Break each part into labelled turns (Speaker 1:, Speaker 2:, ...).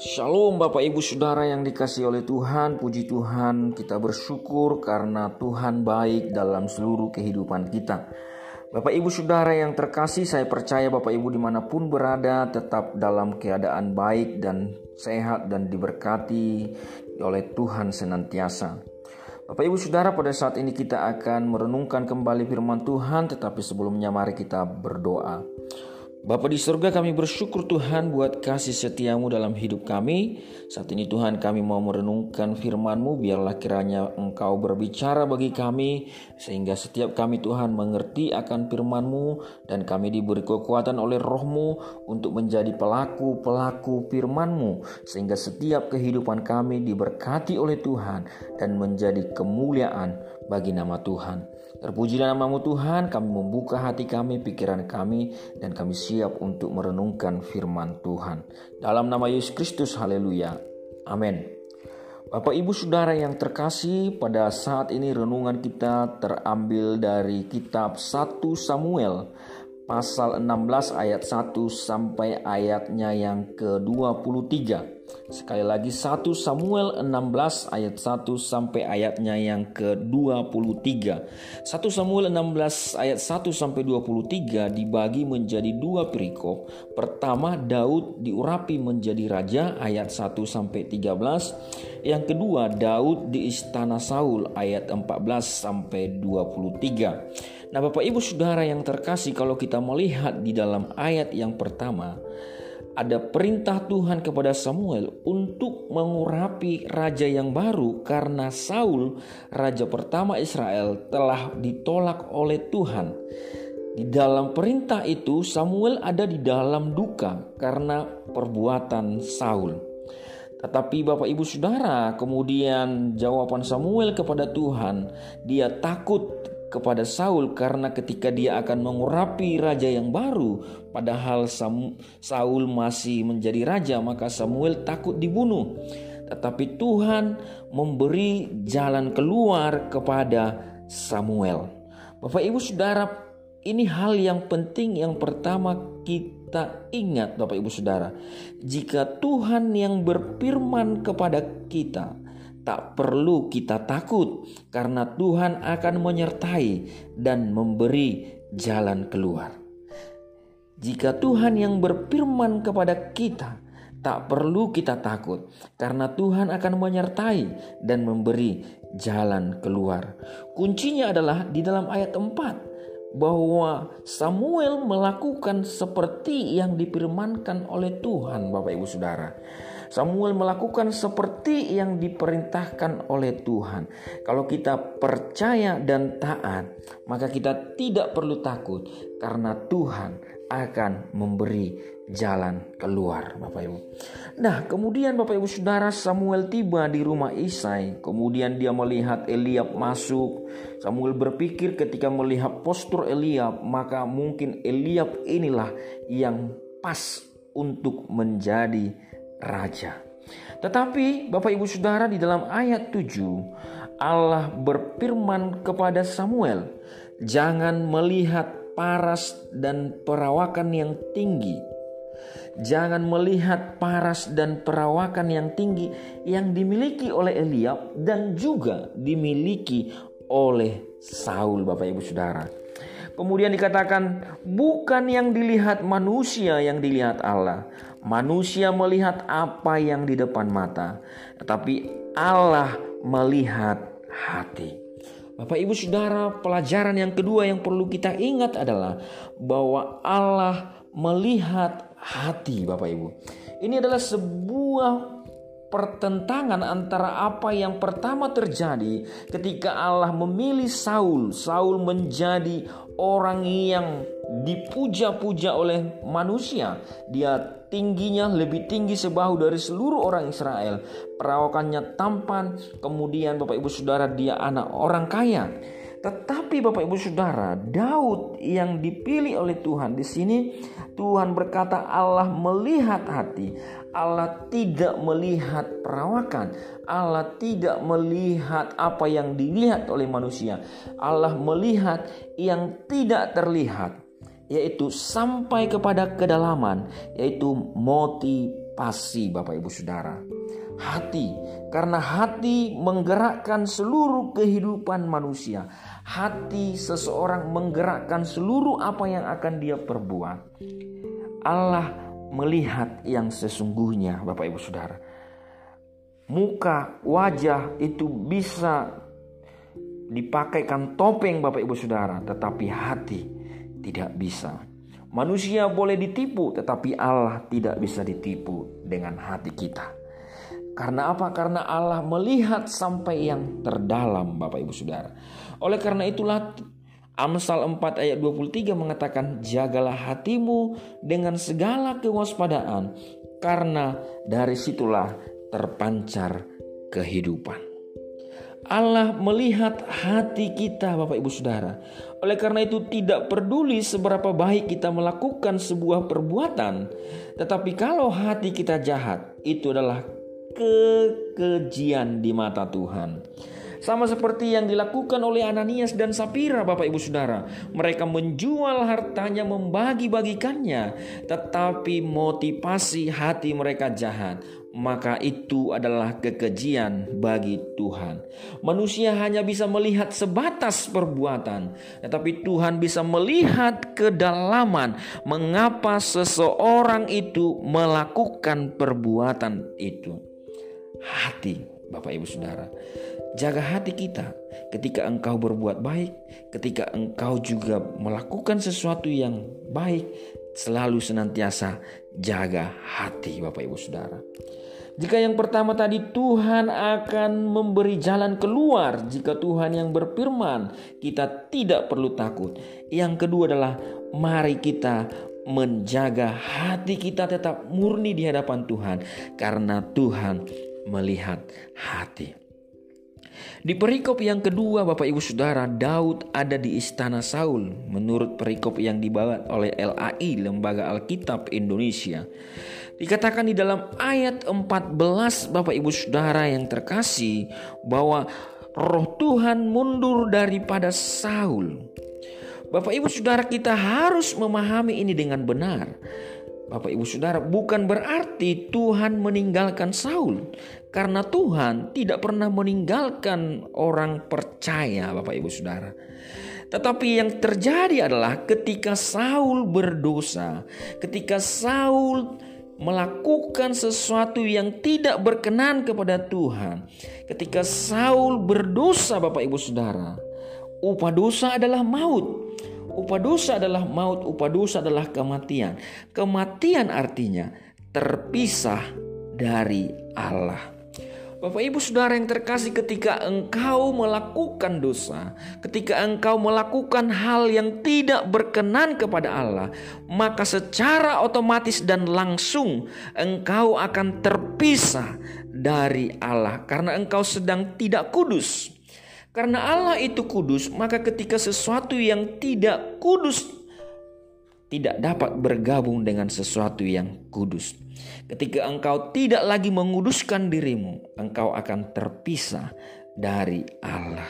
Speaker 1: Shalom Bapak Ibu Saudara yang dikasih oleh Tuhan. Puji Tuhan kita bersyukur karena Tuhan baik dalam seluruh kehidupan kita. Bapak Ibu Saudara yang terkasih saya percaya Bapak Ibu di mana pun berada Tetap dalam keadaan baik dan sehat dan diberkati oleh Tuhan senantiasa Bapak Ibu Saudara pada saat ini kita akan merenungkan kembali firman Tuhan Tetapi sebelumnya mari kita berdoa Bapa di surga kami bersyukur Tuhan buat kasih setiamu dalam hidup kami. Saat ini Tuhan kami mau merenungkan firman-Mu biarlah kiranya Engkau berbicara bagi kami sehingga setiap kami Tuhan mengerti akan firman-Mu dan kami diberi kekuatan oleh roh-Mu untuk menjadi pelaku-pelaku firman-Mu sehingga setiap kehidupan kami diberkati oleh Tuhan dan menjadi kemuliaan bagi nama Tuhan. Terpujilah namamu Tuhan, kami membuka hati kami, pikiran kami, dan kami siap untuk merenungkan firman Tuhan. Dalam nama Yesus Kristus, haleluya. Amin. Bapak Ibu Saudara yang terkasih, pada saat ini renungan kita terambil dari kitab 1 Samuel pasal 16 ayat 1 sampai ayatnya yang ke-23. Sekali lagi 1 Samuel 16 ayat 1 sampai ayatnya yang ke-23. 1 Samuel 16 ayat 1 sampai 23 dibagi menjadi dua perikop. Pertama Daud diurapi menjadi raja ayat 1 sampai 13. Yang kedua Daud di istana Saul ayat 14 sampai 23. Nah, Bapak Ibu Saudara yang terkasih kalau kita melihat di dalam ayat yang pertama ada perintah Tuhan kepada Samuel untuk mengurapi raja yang baru karena Saul, raja pertama Israel, telah ditolak oleh Tuhan. Di dalam perintah itu, Samuel ada di dalam duka karena perbuatan Saul. Tetapi Bapak Ibu Saudara, kemudian jawaban Samuel kepada Tuhan, dia takut kepada Saul karena ketika dia akan mengurapi raja yang baru padahal Saul masih menjadi raja maka Samuel takut dibunuh. Tetapi Tuhan memberi jalan keluar kepada Samuel. Bapak Ibu Saudara ini hal yang penting yang pertama kita ingat Bapak Ibu Saudara. Jika Tuhan yang berfirman kepada kita tak perlu kita takut karena Tuhan akan menyertai dan memberi jalan keluar. Jika Tuhan yang berfirman kepada kita, tak perlu kita takut karena Tuhan akan menyertai dan memberi jalan keluar. Kuncinya adalah di dalam ayat 4 bahwa Samuel melakukan seperti yang difirmankan oleh Tuhan Bapak Ibu Saudara. Samuel melakukan seperti yang diperintahkan oleh Tuhan. Kalau kita percaya dan taat, maka kita tidak perlu takut karena Tuhan akan memberi jalan keluar Bapak Ibu. Nah kemudian Bapak Ibu Saudara Samuel tiba di rumah Isai Kemudian dia melihat Eliab masuk Samuel berpikir ketika melihat postur Eliab Maka mungkin Eliab inilah yang pas untuk menjadi raja. Tetapi Bapak Ibu Saudara di dalam ayat 7 Allah berfirman kepada Samuel, "Jangan melihat paras dan perawakan yang tinggi. Jangan melihat paras dan perawakan yang tinggi yang dimiliki oleh Eliab dan juga dimiliki oleh Saul Bapak Ibu Saudara." Kemudian dikatakan bukan yang dilihat manusia yang dilihat Allah. Manusia melihat apa yang di depan mata, tetapi Allah melihat hati. Bapak Ibu Saudara, pelajaran yang kedua yang perlu kita ingat adalah bahwa Allah melihat hati Bapak Ibu. Ini adalah sebuah pertentangan antara apa yang pertama terjadi ketika Allah memilih Saul. Saul menjadi orang yang dipuja-puja oleh manusia. Dia tingginya lebih tinggi sebahu dari seluruh orang Israel. Perawakannya tampan, kemudian Bapak Ibu Saudara dia anak orang kaya. Tetapi Bapak Ibu Saudara, Daud yang dipilih oleh Tuhan di sini Tuhan berkata Allah melihat hati. Allah tidak melihat perawakan. Allah tidak melihat apa yang dilihat oleh manusia. Allah melihat yang tidak terlihat. yaitu sampai kepada kedalaman, yaitu motivasi Bapak Ibu Saudara. Hati, karena hati menggerakkan seluruh kehidupan manusia. Hati seseorang menggerakkan seluruh apa yang akan dia perbuat. Allah melihat yang sesungguhnya, Bapak Ibu Saudara. Muka, wajah itu bisa dipakaikan topeng Bapak Ibu Saudara, tetapi hati tidak bisa. Manusia boleh ditipu, tetapi Allah tidak bisa ditipu dengan hati kita. Karena apa? Karena Allah melihat sampai yang terdalam Bapak Ibu Saudara. Oleh karena itulah Amsal 4 ayat 23 mengatakan jagalah hatimu dengan segala kewaspadaan karena dari situlah terpancar kehidupan. Allah melihat hati kita Bapak Ibu Saudara. Oleh karena itu tidak peduli seberapa baik kita melakukan sebuah perbuatan. Tetapi kalau hati kita jahat itu adalah kekejian di mata Tuhan. Sama seperti yang dilakukan oleh Ananias dan Sapira Bapak Ibu Saudara. Mereka menjual hartanya membagi-bagikannya. Tetapi motivasi hati mereka jahat maka itu adalah kekejian bagi Tuhan. Manusia hanya bisa melihat sebatas perbuatan, tetapi Tuhan bisa melihat kedalaman mengapa seseorang itu melakukan perbuatan itu. Hati, Bapak Ibu Saudara, jaga hati kita ketika engkau berbuat baik, ketika engkau juga melakukan sesuatu yang baik, selalu senantiasa jaga hati Bapak Ibu Saudara. Jika yang pertama tadi Tuhan akan memberi jalan keluar jika Tuhan yang berfirman, kita tidak perlu takut. Yang kedua adalah mari kita menjaga hati kita tetap murni di hadapan Tuhan karena Tuhan melihat hati. Di perikop yang kedua Bapak Ibu Saudara Daud ada di istana Saul Menurut perikop yang dibawa oleh LAI Lembaga Alkitab Indonesia. Dikatakan di dalam ayat 14 Bapak Ibu Saudara yang terkasih Bahwa roh Tuhan mundur daripada Saul. Bapak Ibu Saudara kita harus memahami ini dengan benar Bapak Ibu Saudara, bukan berarti Tuhan meninggalkan Saul, karena Tuhan tidak pernah meninggalkan orang percaya, Bapak Ibu Saudara. Tetapi yang terjadi adalah ketika Saul berdosa, ketika Saul melakukan sesuatu yang tidak berkenan kepada Tuhan, ketika Saul berdosa, Bapak Ibu Saudara, upah dosa adalah maut. Upah dosa adalah maut, upah dosa adalah kematian. Kematian artinya terpisah dari Allah. Bapak Ibu Saudara yang terkasih ketika engkau melakukan dosa, ketika engkau melakukan hal yang tidak berkenan kepada Allah, maka secara otomatis dan langsung engkau akan terpisah dari Allah karena engkau sedang tidak kudus. Karena Allah itu kudus, maka ketika sesuatu yang tidak kudus tidak dapat bergabung dengan sesuatu yang kudus. Ketika engkau tidak lagi menguduskan dirimu, engkau akan terpisah dari Allah.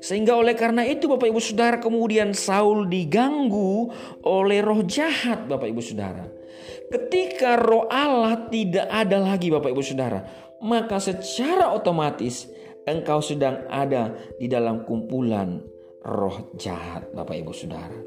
Speaker 1: Sehingga oleh karena itu Bapak Ibu Saudara kemudian Saul diganggu oleh roh jahat Bapak Ibu Saudara. Ketika roh Allah tidak ada lagi Bapak Ibu Saudara, maka secara otomatis engkau sedang ada di dalam kumpulan roh jahat, Bapak Ibu Saudara.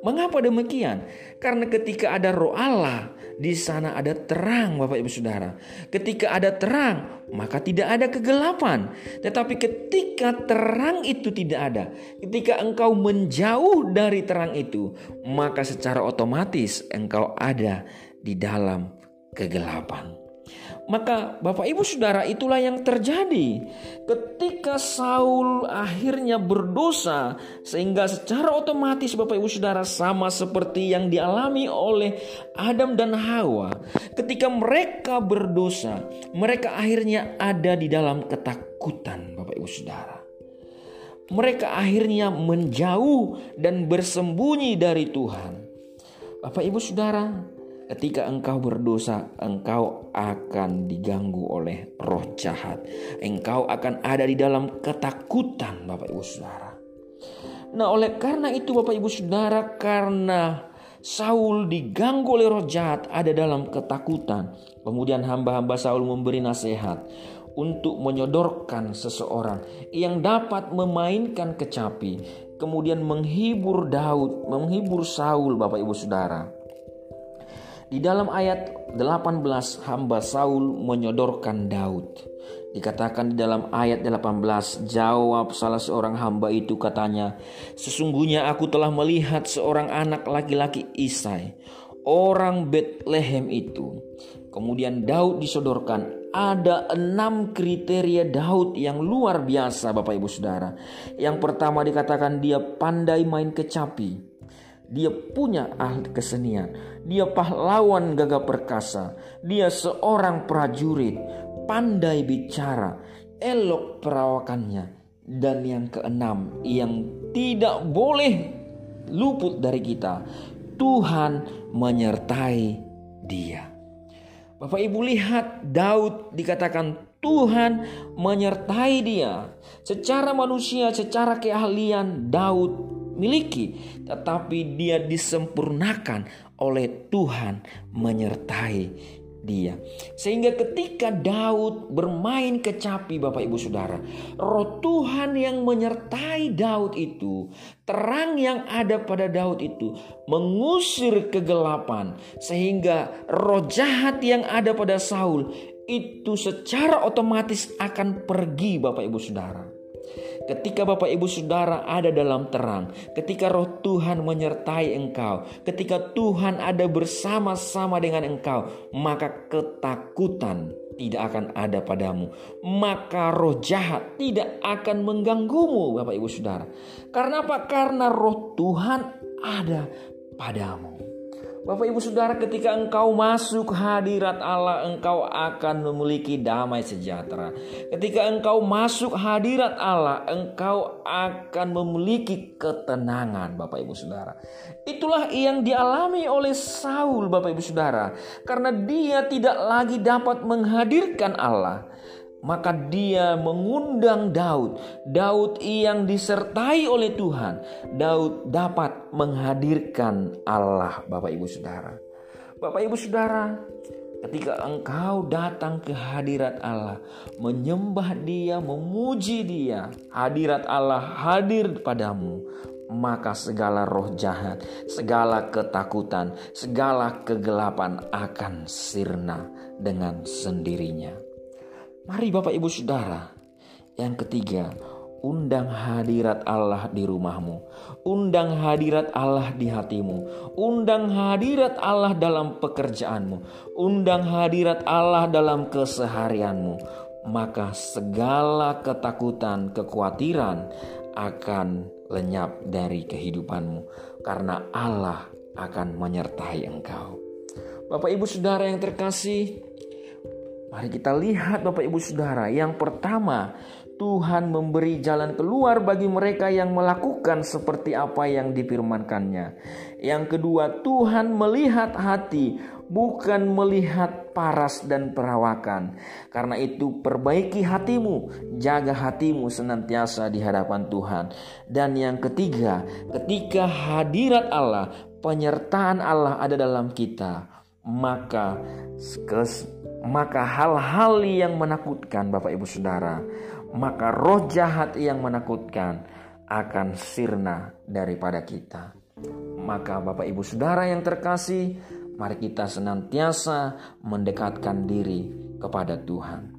Speaker 1: Mengapa demikian? Karena ketika ada roh Allah, di sana ada terang Bapak Ibu Saudara. Ketika ada terang, maka tidak ada kegelapan. Tetapi ketika terang itu tidak ada, ketika engkau menjauh dari terang itu, maka secara otomatis engkau ada di dalam kegelapan. Maka Bapak Ibu Saudara itulah yang terjadi. Ketika Saul akhirnya berdosa sehingga secara otomatis Bapak Ibu Saudara sama seperti yang dialami oleh Adam dan Hawa ketika mereka berdosa mereka akhirnya ada di dalam ketakutan Bapak Ibu Saudara. Mereka akhirnya menjauh dan bersembunyi dari Tuhan. Bapak Ibu Saudara Ketika engkau berdosa, engkau akan diganggu oleh roh jahat. Engkau akan ada di dalam ketakutan, Bapak Ibu Saudara. Nah, oleh karena itu, Bapak Ibu Saudara, karena Saul diganggu oleh roh jahat ada dalam ketakutan. Kemudian hamba-hamba Saul memberi nasihat untuk menyodorkan seseorang yang dapat memainkan kecapi, kemudian menghibur Daud, menghibur Saul, Bapak Ibu Saudara. Di dalam ayat 18 hamba Saul menyodorkan Daud. Dikatakan di dalam ayat 18 jawab salah seorang hamba itu katanya Sesungguhnya aku telah melihat seorang anak laki-laki Isai Orang Bethlehem itu Kemudian Daud disodorkan ada enam kriteria Daud yang luar biasa Bapak Ibu Saudara Yang pertama dikatakan dia pandai main kecapi dia punya ahli kesenian. Dia pahlawan gagah perkasa. Dia seorang prajurit, pandai bicara, elok perawakannya. Dan yang keenam, yang tidak boleh luput dari kita, Tuhan menyertai dia. Bapak Ibu lihat Daud dikatakan Tuhan menyertai dia. Secara manusia, secara keahlian Daud miliki, tetapi dia disempurnakan oleh Tuhan menyertai dia. Sehingga ketika Daud bermain kecapi Bapak Ibu Saudara, roh Tuhan yang menyertai Daud itu, terang yang ada pada Daud itu mengusir kegelapan sehingga roh jahat yang ada pada Saul itu secara otomatis akan pergi Bapak Ibu Saudara. Ketika Bapak Ibu Saudara ada dalam terang, ketika roh Tuhan menyertai engkau, ketika Tuhan ada bersama-sama dengan engkau, maka ketakutan tidak akan ada padamu. Maka roh jahat tidak akan mengganggumu Bapak Ibu Saudara. Karena apa? Karena roh Tuhan ada padamu. Bapak Ibu Saudara ketika engkau masuk hadirat Allah engkau akan memiliki damai sejahtera. Ketika engkau masuk hadirat Allah engkau akan memiliki ketenangan Bapak Ibu Saudara. Itulah yang dialami oleh Saul Bapak Ibu Saudara. Karena dia tidak lagi dapat menghadirkan Allah maka dia mengundang Daud. Daud yang disertai oleh Tuhan. Daud dapat menghadirkan Allah, Bapak Ibu Saudara. Bapak Ibu Saudara, ketika engkau datang ke hadirat Allah, menyembah Dia, memuji Dia, hadirat Allah hadir padamu, maka segala roh jahat, segala ketakutan, segala kegelapan akan sirna dengan sendirinya. Mari Bapak Ibu Saudara. Yang ketiga, undang hadirat Allah di rumahmu. Undang hadirat Allah di hatimu. Undang hadirat Allah dalam pekerjaanmu. Undang hadirat Allah dalam keseharianmu. Maka segala ketakutan, kekhawatiran akan lenyap dari kehidupanmu karena Allah akan menyertai engkau. Bapak Ibu Saudara yang terkasih, Mari kita lihat Bapak Ibu Saudara. Yang pertama, Tuhan memberi jalan keluar bagi mereka yang melakukan seperti apa yang difirmankannya. Yang kedua, Tuhan melihat hati, bukan melihat paras dan perawakan. Karena itu, perbaiki hatimu, jaga hatimu senantiasa di hadapan Tuhan. Dan yang ketiga, ketika hadirat Allah, penyertaan Allah ada dalam kita, maka maka hal-hal yang menakutkan Bapak Ibu Saudara, maka roh jahat yang menakutkan akan sirna daripada kita. Maka Bapak Ibu Saudara yang terkasih, mari kita senantiasa mendekatkan diri kepada Tuhan.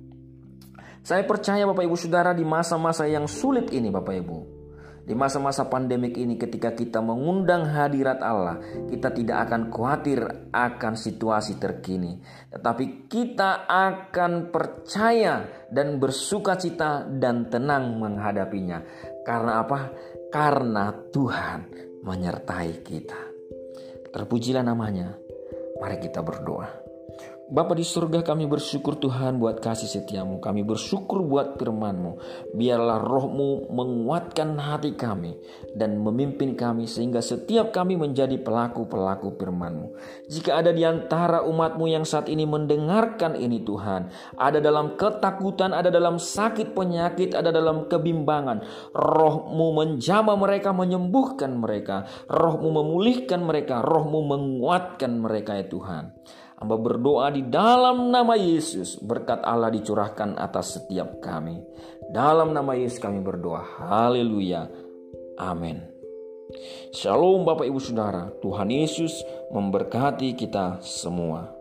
Speaker 1: Saya percaya Bapak Ibu Saudara di masa-masa yang sulit ini Bapak Ibu, di masa-masa pandemik ini ketika kita mengundang hadirat Allah, kita tidak akan khawatir akan situasi terkini, tetapi kita akan percaya dan bersuka cita dan tenang menghadapinya. Karena apa? Karena Tuhan menyertai kita. Terpujilah namanya. Mari kita berdoa. Bapa di surga kami bersyukur Tuhan buat kasih setiamu. Kami bersyukur buat firmanmu. Biarlah rohmu menguatkan hati kami dan memimpin kami sehingga setiap kami menjadi pelaku-pelaku firmanmu. Jika ada di antara umatmu yang saat ini mendengarkan ini Tuhan. Ada dalam ketakutan, ada dalam sakit penyakit, ada dalam kebimbangan. Rohmu menjama mereka, menyembuhkan mereka. Rohmu memulihkan mereka, rohmu menguatkan mereka ya Tuhan. Hamba berdoa di dalam nama Yesus, berkat Allah dicurahkan atas setiap kami. Dalam nama Yesus kami berdoa. Haleluya. Amin. Shalom Bapak Ibu Saudara. Tuhan Yesus memberkati kita semua.